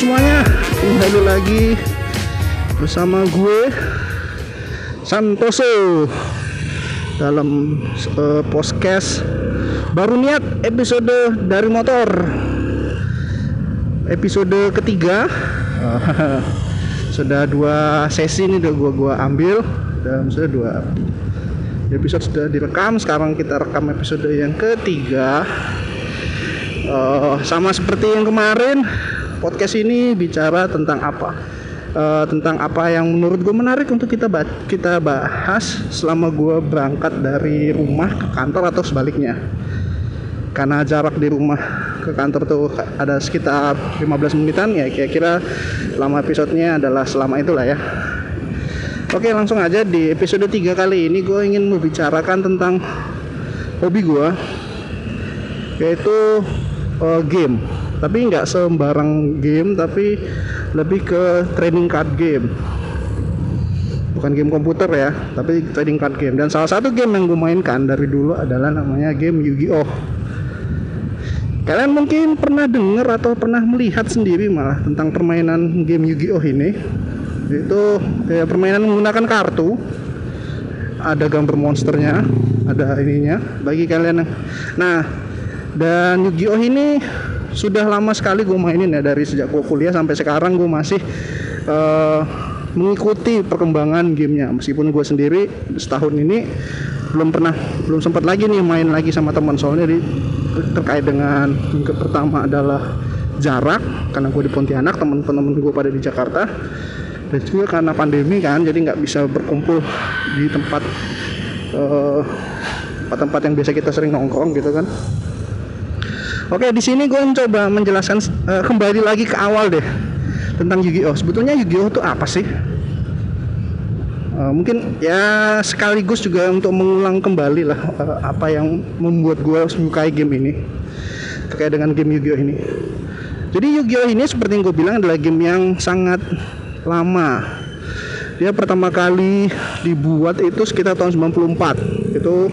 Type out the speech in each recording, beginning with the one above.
semuanya, kembali lagi bersama gue Santoso dalam uh, podcast baru niat episode dari motor. Episode ketiga. Uh, sudah dua sesi ini udah gua gua ambil dan sudah dua episode sudah direkam. Sekarang kita rekam episode yang ketiga. Uh, sama seperti yang kemarin podcast ini bicara tentang apa? Uh, tentang apa yang menurut gue menarik untuk kita bah kita bahas selama gue berangkat dari rumah ke kantor atau sebaliknya. Karena jarak di rumah ke kantor tuh ada sekitar 15 menitan ya kira-kira lama episodenya adalah selama itulah ya. Oke langsung aja di episode 3 kali ini gue ingin membicarakan tentang hobi gue yaitu uh, game tapi nggak sembarang game tapi lebih ke trading card game. Bukan game komputer ya tapi trading card game. Dan salah satu game yang gue mainkan dari dulu adalah namanya game Yu-Gi-Oh! Kalian mungkin pernah dengar atau pernah melihat sendiri malah tentang permainan game Yu-Gi-Oh! ini. Itu ya, permainan menggunakan kartu. Ada gambar monsternya ada ininya. Bagi kalian nah dan Yu-Gi-Oh! ini sudah lama sekali gue mainin ya dari sejak gue kuliah sampai sekarang gue masih uh, mengikuti perkembangan gamenya. Meskipun gue sendiri setahun ini belum pernah belum sempat lagi nih main lagi sama teman. Soalnya di, terkait dengan yang pertama adalah jarak karena gue di Pontianak teman-teman gue pada di Jakarta. Dan juga karena pandemi kan jadi nggak bisa berkumpul di tempat uh, tempat yang biasa kita sering nongkrong gitu kan Oke, di sini gue mencoba menjelaskan uh, kembali lagi ke awal deh tentang Yu-Gi-Oh. Sebetulnya Yu-Gi-Oh itu apa sih? Uh, mungkin ya sekaligus juga untuk mengulang kembali lah uh, apa yang membuat gue menyukai game ini terkait dengan game Yu-Gi-Oh ini. Jadi Yu-Gi-Oh ini seperti yang gue bilang adalah game yang sangat lama. Dia pertama kali dibuat itu sekitar tahun 94. Itu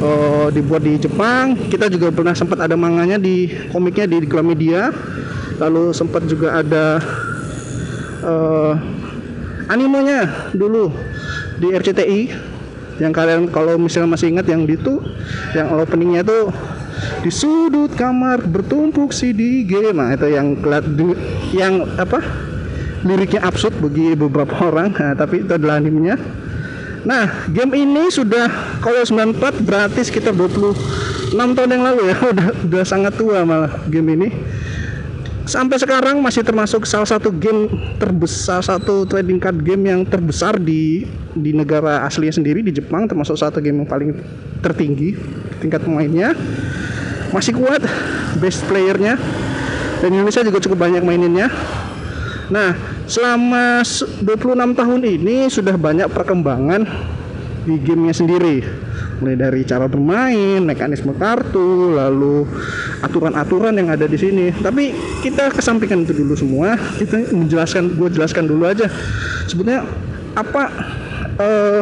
uh, dibuat di Jepang. Kita juga pernah sempat ada manganya di komiknya di Gramedia. Lalu sempat juga ada uh, animenya dulu di RCTI yang kalian kalau misalnya masih ingat yang itu yang openingnya tuh di sudut kamar bertumpuk CD game nah itu yang yang apa liriknya absurd bagi beberapa orang. Nah, tapi itu adalah animenya Nah, game ini sudah kalau 94 berarti sekitar 26 tahun yang lalu ya. Udah udah sangat tua malah game ini. Sampai sekarang masih termasuk salah satu game terbesar satu trading card game yang terbesar di di negara aslinya sendiri di Jepang termasuk satu game yang paling tertinggi tingkat pemainnya. Masih kuat best playernya dan Indonesia juga cukup banyak maininnya. Nah, selama 26 tahun ini sudah banyak perkembangan di gamenya sendiri mulai dari cara bermain, mekanisme kartu, lalu aturan-aturan yang ada di sini. Tapi kita kesampingkan itu dulu semua. Kita menjelaskan, gue jelaskan dulu aja. Sebetulnya apa uh,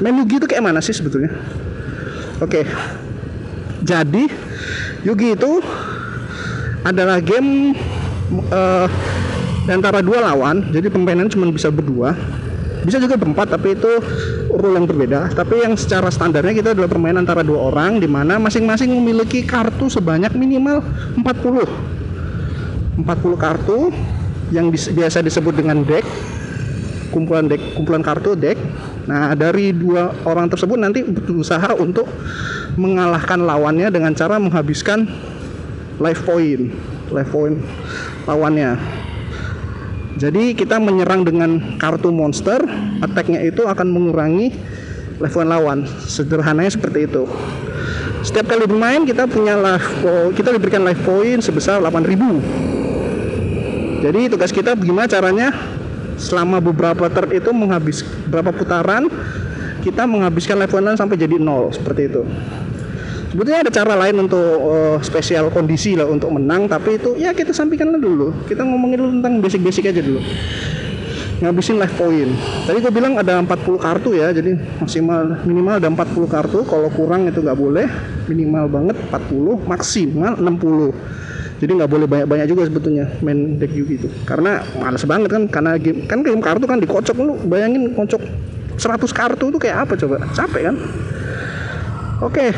main Yugi itu kayak mana sih sebetulnya? Oke, okay. jadi Yugi itu adalah game uh, antara dua lawan jadi permainan cuma bisa berdua. Bisa juga berempat tapi itu rule yang berbeda. Tapi yang secara standarnya kita adalah permainan antara dua orang di mana masing-masing memiliki kartu sebanyak minimal 40 40 kartu yang biasa disebut dengan deck. Kumpulan deck kumpulan kartu deck. Nah dari dua orang tersebut nanti berusaha untuk mengalahkan lawannya dengan cara menghabiskan life point life point lawannya jadi kita menyerang dengan kartu monster, attacknya itu akan mengurangi level lawan. Sederhananya seperti itu. Setiap kali bermain kita punya life kita diberikan life point sebesar 8000. Jadi tugas kita bagaimana caranya selama beberapa turn itu menghabis berapa putaran kita menghabiskan level sampai jadi nol seperti itu sebetulnya ada cara lain untuk uh, spesial kondisi lah untuk menang tapi itu ya kita sampaikan dulu. Kita ngomongin dulu tentang basic-basic aja dulu. Ngabisin life point. Tadi gue bilang ada 40 kartu ya jadi maksimal minimal ada 40 kartu. Kalau kurang itu nggak boleh. Minimal banget 40 maksimal 60 jadi nggak boleh banyak-banyak juga sebetulnya main deck Yugi itu. Karena males banget kan karena game kan game kartu kan dikocok lu. Bayangin kocok 100 kartu itu kayak apa coba? Capek kan? Oke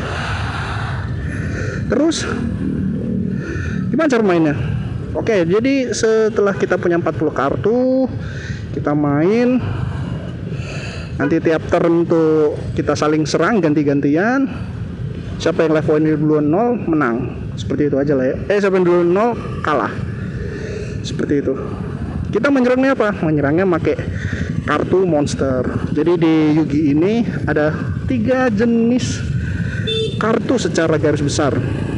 terus. Gimana cara mainnya? Oke jadi setelah kita punya 40 kartu kita main. Nanti tiap turn tuh kita saling serang ganti-gantian. Siapa yang level ini duluan 0 menang. Seperti itu aja lah ya. Eh siapa yang duluan 0 kalah. Seperti itu. Kita menyerangnya apa? Menyerangnya pakai kartu monster. Jadi di Yugi ini ada tiga jenis kartu secara garis besar.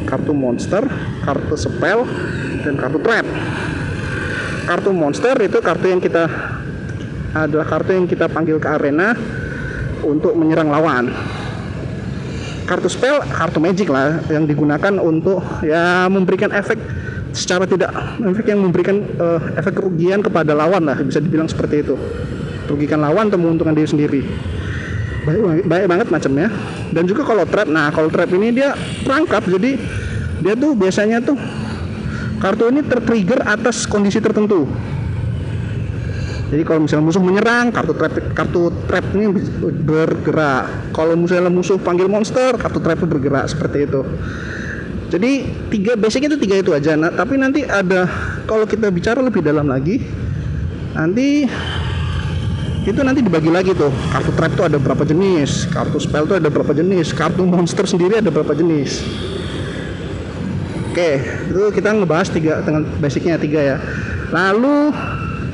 Kartu monster kartu spell dan kartu trap kartu monster itu kartu yang kita adalah kartu yang kita panggil ke arena untuk menyerang lawan. Kartu spell kartu magic lah yang digunakan untuk ya memberikan efek secara tidak efek yang memberikan uh, efek kerugian kepada lawan lah bisa dibilang seperti itu. Merugikan lawan atau menguntungkan diri sendiri baik, baik banget macamnya. Dan juga kalau trap nah kalau trap ini dia perangkap jadi dia tuh biasanya tuh kartu ini tertrigger atas kondisi tertentu. Jadi kalau misalnya musuh menyerang kartu trap kartu trap ini bergerak. Kalau misalnya musuh panggil monster kartu trap itu bergerak seperti itu. Jadi tiga basic itu tiga itu aja. Nah, tapi nanti ada kalau kita bicara lebih dalam lagi nanti itu nanti dibagi lagi tuh. Kartu trap itu ada berapa jenis kartu spell itu ada berapa jenis kartu monster sendiri ada berapa jenis. Oke itu kita ngebahas tiga dengan basicnya tiga ya. Lalu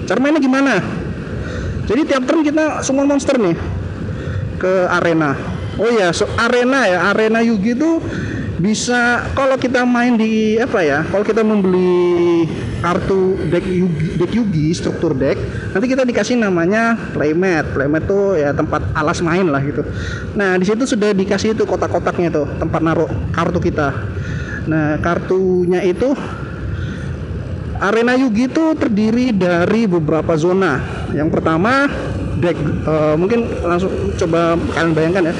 cara mainnya gimana? Jadi tiap turn kita semua monster nih ke arena. Oh ya so, arena ya arena Yugi itu bisa kalau kita main di apa ya kalau kita membeli kartu deck Yugi, deck Yugi struktur deck nanti kita dikasih namanya playmat playmat tuh ya tempat alas main lah gitu nah di situ sudah dikasih itu kotak-kotaknya tuh tempat naruh kartu kita nah kartunya itu Arena Yugi itu terdiri dari beberapa zona. Yang pertama deck uh, mungkin langsung coba kalian bayangkan ya.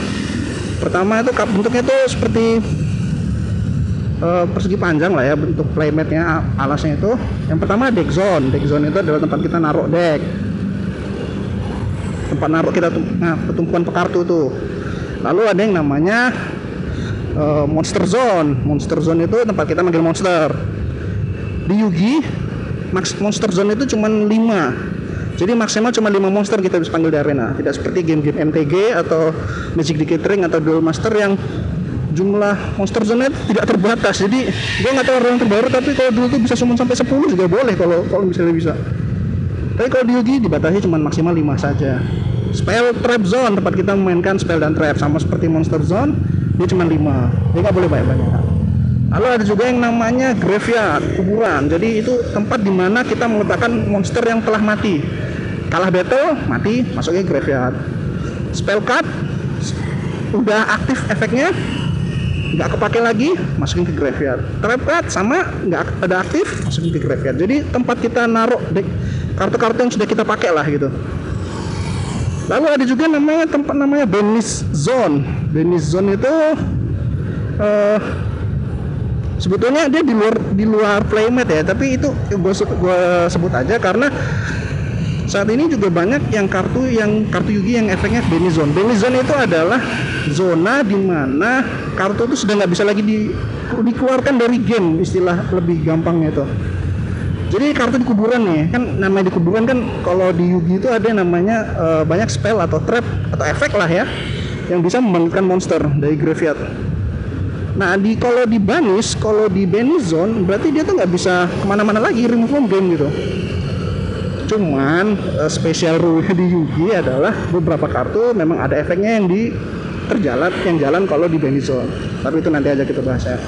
Pertama itu bentuknya itu seperti uh, persegi panjang lah ya bentuk playmatnya alasnya itu. Yang pertama deck zone. Deck zone itu adalah tempat kita naruh deck. Tempat naruh kita nah, pertumpuan kartu tuh. Lalu ada yang namanya uh, monster zone. Monster zone itu tempat kita manggil monster di Yugi max monster zone itu cuma 5 jadi maksimal cuma 5 monster kita bisa panggil di arena tidak seperti game-game MTG atau Magic the Gathering atau Duel Master yang jumlah monster zone tidak terbatas jadi gue nggak tahu orang terbaru tapi kalau dulu tuh bisa cuma sampai 10 juga boleh kalau kalau misalnya bisa tapi kalau di Yugi dibatasi cuma maksimal 5 saja spell trap zone tempat kita memainkan spell dan trap sama seperti monster zone dia cuma 5 dia nggak boleh banyak-banyak Lalu ada juga yang namanya graveyard, kuburan. Jadi itu tempat di mana kita meletakkan monster yang telah mati. Kalah battle, mati, masuknya graveyard. Spell card udah aktif efeknya, nggak kepake lagi, masukin ke graveyard. Card sama nggak ada aktif, masukin ke graveyard. Jadi tempat kita naruh kartu-kartu yang sudah kita pakai lah gitu. Lalu ada juga namanya tempat namanya Benis Zone. Benis Zone itu uh, sebetulnya dia di luar di luar playmat ya tapi itu gue sebut aja karena saat ini juga banyak yang kartu yang kartu Yugi yang efeknya Benny Zone. Benny Zone itu adalah zona di mana kartu itu sudah nggak bisa lagi di, dikeluarkan dari game istilah lebih gampangnya itu. Jadi kartu di kuburan nih kan namanya di kuburan kan kalau di Yugi itu ada namanya uh, banyak spell atau trap atau efek lah ya yang bisa membangkitkan monster dari graveyard. Nah di kalau di banis, kalau di banis zone berarti dia tuh nggak bisa ke mana-mana lagi remove from game gitu. Cuman uh, special rule di Yugi adalah beberapa kartu memang ada efeknya yang di terjalan yang jalan kalau di banis zone. Tapi itu nanti aja kita bahas ya.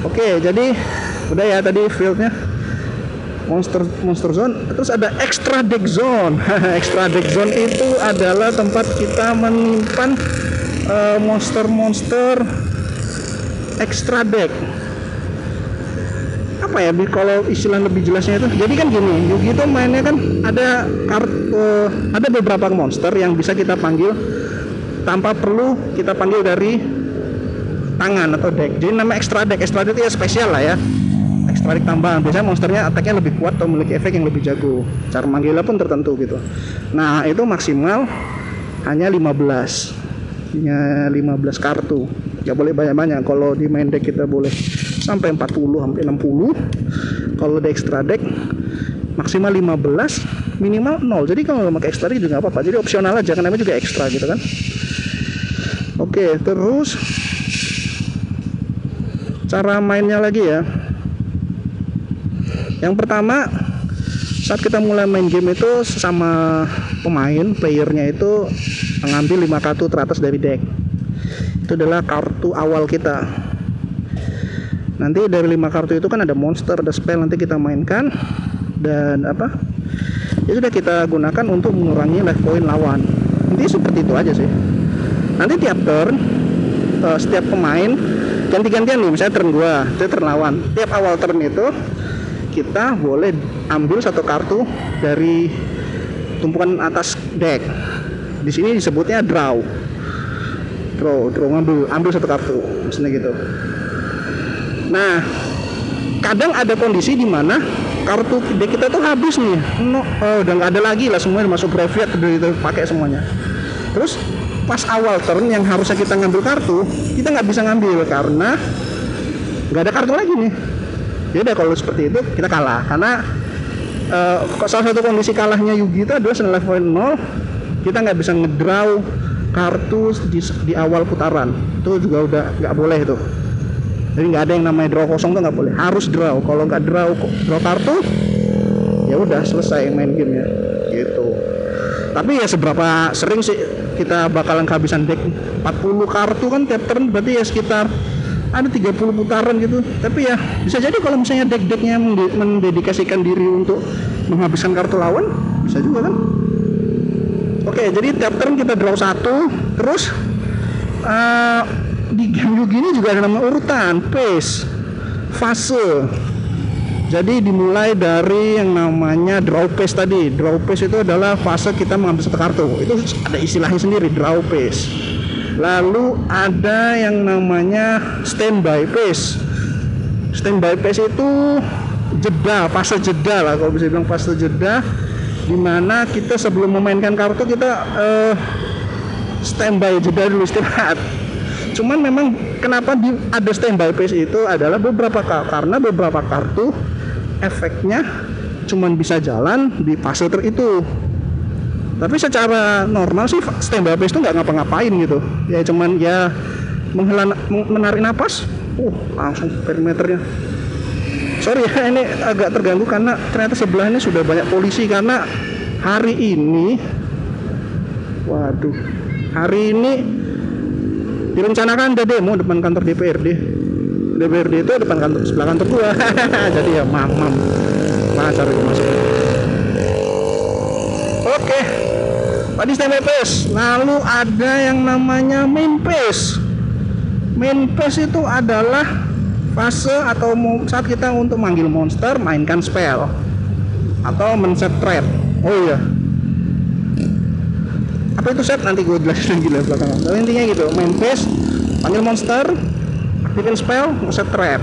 Oke, jadi udah ya tadi fieldnya monster monster zone terus ada extra deck zone extra deck zone itu adalah tempat kita menyimpan uh, monster-monster extra deck apa ya kalau istilah lebih jelasnya itu? Jadi kan gini Yugi itu mainnya kan ada kartu uh, ada beberapa monster yang bisa kita panggil tanpa perlu kita panggil dari tangan atau deck. Jadi nama extra deck. Extra deck itu ya spesial lah ya. Extra tambahan. Biasanya monsternya attacknya lebih kuat atau memiliki efek yang lebih jago. Cara manggilnya pun tertentu gitu. Nah itu maksimal hanya 15 hanya 15 kartu. Nggak boleh banyak-banyak. Kalau di main deck kita boleh sampai 40 sampai 60 kalau di extra deck maksimal 15 minimal 0 jadi kalau mau pakai extra deck juga nggak apa-apa. Jadi opsional aja karena juga ekstra gitu kan. Oke terus cara mainnya lagi ya. Yang pertama saat kita mulai main game itu sesama pemain playernya itu mengambil 5 kartu teratas dari deck. Itu adalah kartu awal kita nanti dari 5 kartu itu kan ada monster ada spell nanti kita mainkan. Dan apa? Ya sudah kita gunakan untuk mengurangi life point lawan. Nanti seperti itu aja sih. Nanti tiap turn uh, setiap pemain ganti-gantian nih misalnya turn gua itu turn lawan. Tiap awal turn itu kita boleh ambil satu kartu dari tumpukan atas deck. Di sini disebutnya draw. Draw draw ngambil ambil satu kartu misalnya gitu nah kadang ada kondisi di mana kartu deck kita tuh habis nih. No, oh, udah nggak ada lagi lah semuanya masuk graveyard udah pakai semuanya. Terus pas awal turn yang harusnya kita ngambil kartu kita nggak bisa ngambil karena nggak ada kartu lagi nih. Ya udah kalau seperti itu kita kalah. Karena uh, salah satu kondisi kalahnya Yugi itu adalah senilai point 0 kita nggak bisa ngedraw kartu di, di awal putaran. Itu juga udah nggak boleh itu jadi nggak ada yang namanya draw kosong tuh nggak boleh. Harus draw. Kalau nggak draw draw kartu ya udah selesai main game ya. Gitu. Tapi ya seberapa sering sih kita bakalan kehabisan deck? 40 kartu kan tiap turn berarti ya sekitar ada 30 putaran gitu. Tapi ya bisa jadi kalau misalnya deck-decknya mendedikasikan diri untuk menghabiskan kartu lawan bisa juga kan? Oke jadi tiap turn kita draw satu terus uh, di game Yugi ini juga ada nama urutan pace fase jadi dimulai dari yang namanya draw pace tadi. Draw pace itu adalah fase kita mengambil satu kartu. Itu ada istilahnya sendiri draw pace. Lalu ada yang namanya standby pace. Standby pace itu jeda, fase jeda lah kalau bisa bilang fase jeda di mana kita sebelum memainkan kartu kita uh, standby jeda dulu istirahat cuman memang kenapa di, ada standby pace itu adalah beberapa karena beberapa kartu efeknya cuman bisa jalan di fase itu. Tapi secara normal sih standby pace itu nggak ngapa-ngapain gitu. Ya cuman ya menghela menarik napas uh langsung perimeternya. Sorry ya ini agak terganggu karena ternyata sebelahnya sudah banyak polisi karena hari ini waduh hari ini direncanakan ada demo depan kantor DPRD DPRD itu depan kantor sebelah kantor gua. Jadi ya mamam macar itu masuk. Oke. Tadi pace lalu ada yang namanya main pace itu adalah fase atau saat kita untuk manggil monster mainkan spell. Atau men-set trap. Oh iya apa itu set nanti gue jelasin lagi lah belakangan. Tapi intinya gitu main pace panggil monster bikin spell set trap.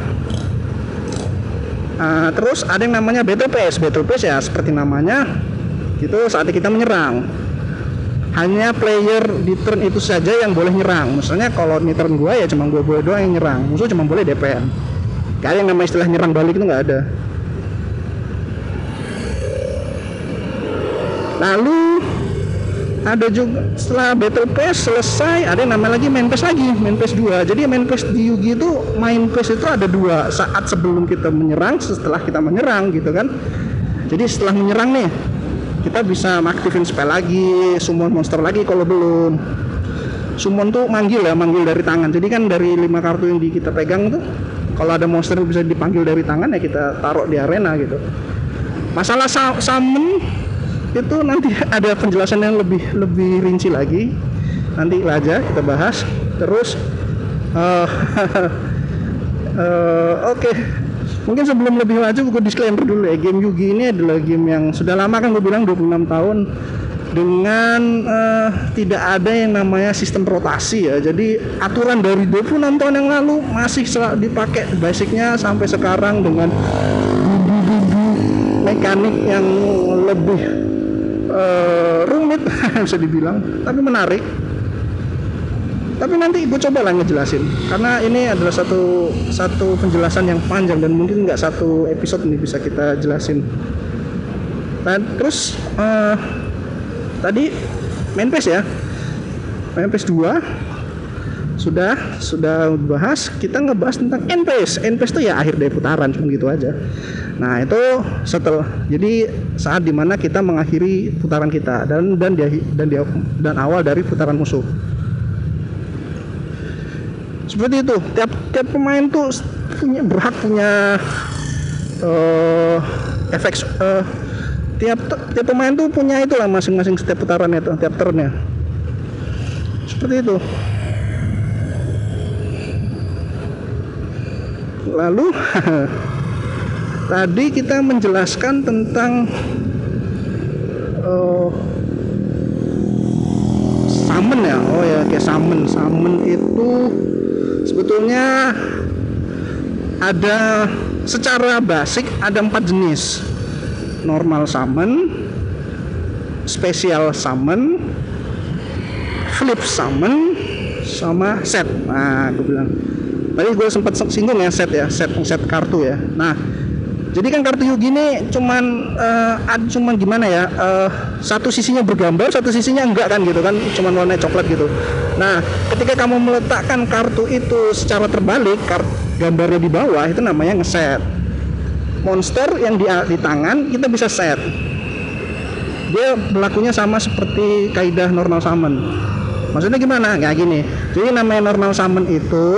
Uh, terus ada yang namanya battle pace battle pace ya seperti namanya itu saat kita menyerang. Hanya player di turn itu saja yang boleh nyerang. Misalnya kalau di turn gua ya cuma gua boleh doang yang nyerang. Musuh cuma boleh DPN kayak yang namanya istilah nyerang balik itu nggak ada. Lalu ada juga setelah battle pass selesai ada yang namanya lagi main pass lagi main pass 2 jadi main pass di Yugi itu main pass itu ada dua saat sebelum kita menyerang setelah kita menyerang gitu kan. Jadi setelah menyerang nih kita bisa aktifin spell lagi summon monster lagi kalau belum. Summon tuh manggil ya manggil dari tangan. Jadi kan dari lima kartu yang di kita pegang tuh kalau ada monster bisa dipanggil dari tangan ya kita taruh di arena gitu. Masalah summon itu nanti ada penjelasan yang lebih lebih rinci lagi nanti aja kita bahas terus uh, uh, oke okay. mungkin sebelum lebih maju gue disclaimer dulu ya game Yugi ini adalah game yang sudah lama kan gue bilang 26 tahun dengan uh, tidak ada yang namanya sistem rotasi ya. Jadi aturan dari 26 tahun yang lalu masih dipakai basicnya sampai sekarang dengan mekanik yang lebih uh, rumit. Bisa dibilang, tapi menarik. Tapi nanti gue coba lah ngejelasin. Karena ini adalah satu satu penjelasan yang panjang dan mungkin nggak satu episode ini bisa kita jelasin. Dan terus uh, tadi main ya? Main PES 2 sudah sudah bahas. Kita ngebahas tentang NPS NPS itu ya akhir dari putaran cuma gitu aja nah itu setelah jadi saat di mana kita mengakhiri putaran kita dan dan dia dan dia dan awal dari putaran musuh. Seperti itu tiap tiap pemain tuh punya berhak punya uh, efek uh, tiap tiap pemain tuh punya itulah masing-masing setiap putaran itu tiap turnnya. Seperti itu. Lalu tadi kita menjelaskan tentang uh, summon ya. Oh ya kayak summon summon itu sebetulnya ada secara basic ada empat jenis. Normal summon special summon flip summon sama set. Nah gue bilang. Tadi gue sempat singgung ya set ya set set kartu ya. Nah jadi kan kartu Yugi ini cuman uh, cuman gimana ya uh, satu sisinya bergambar satu sisinya enggak kan gitu kan cuman warna coklat gitu. Nah ketika kamu meletakkan kartu itu secara terbalik kart gambarnya di bawah itu namanya ngeset. Monster yang di, di tangan kita bisa set. Dia berlakunya sama seperti kaidah normal summon. Maksudnya gimana? Nggak gini. Jadi namanya normal summon itu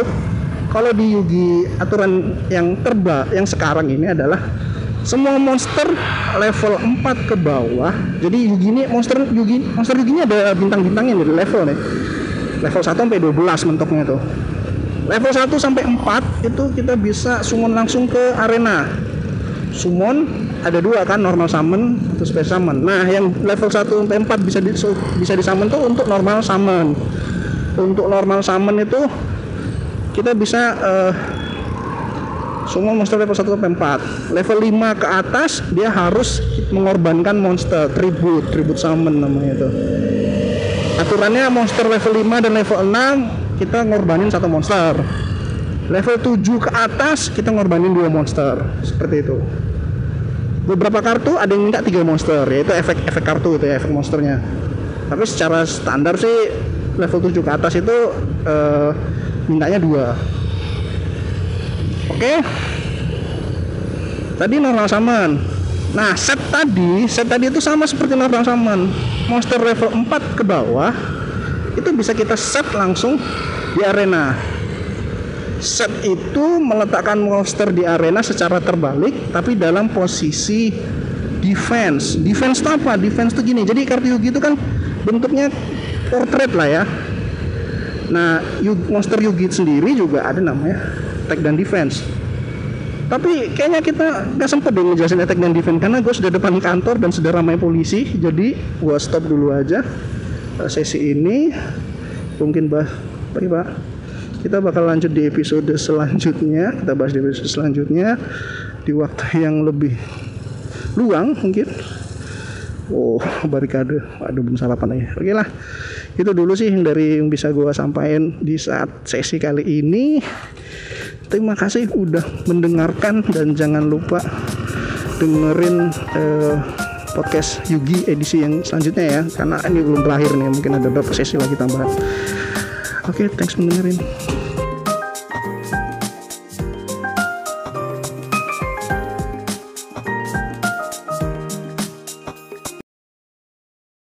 kalau di Yugi aturan yang terba yang sekarang ini adalah semua monster level 4 ke bawah. Jadi Yugi ini monster Yugi monster Yugi ini ada bintang-bintangnya nih level nih. Level 1 sampai 12 mentoknya tuh. Level 1 sampai 4 itu kita bisa summon langsung ke arena. Summon ada dua kan normal summon atau special summon. Nah yang level 1 sampai 4 bisa di, bisa disummon tuh untuk normal summon. Untuk normal summon itu kita bisa uh, summon monster level 1 sampai 4 level 5 ke atas dia harus mengorbankan monster tribute tribute summon namanya itu. Aturannya monster level 5 dan level 6 kita ngorbanin satu monster. Level 7 ke atas kita ngorbanin dua monster. Seperti itu. Beberapa kartu ada yang minta tiga monster yaitu efek efek kartu itu ya efek monsternya. Tapi secara standar sih level 7 ke atas itu uh, mintanya dua. Oke. Tadi normal summon nah set tadi set tadi itu sama seperti normal summon monster level 4 ke bawah itu bisa kita set langsung di arena. Set itu meletakkan monster di arena secara terbalik tapi dalam posisi defense. Defense itu apa? Defense itu gini jadi kartu Yugi itu kan bentuknya portrait lah ya nah monster Yugi sendiri juga ada namanya attack dan defense. Tapi kayaknya kita nggak sempet deh ngejelasin attack dan defense karena gue sudah depan kantor dan sudah ramai polisi jadi gue stop dulu aja eh, sesi ini. Mungkin bah Pak Pak. Kita bakal lanjut di episode selanjutnya kita bahas di episode selanjutnya di waktu yang lebih luang mungkin. Oh barikade. Aduh belum sarapan aja. Oke lah itu dulu sih dari yang bisa gue sampaikan di saat sesi kali ini. Terima kasih udah mendengarkan dan jangan lupa dengerin eh, podcast Yugi edisi yang selanjutnya ya karena ini belum berakhir nih mungkin ada beberapa sesi lagi tambahan. Oke okay, thanks mendengarin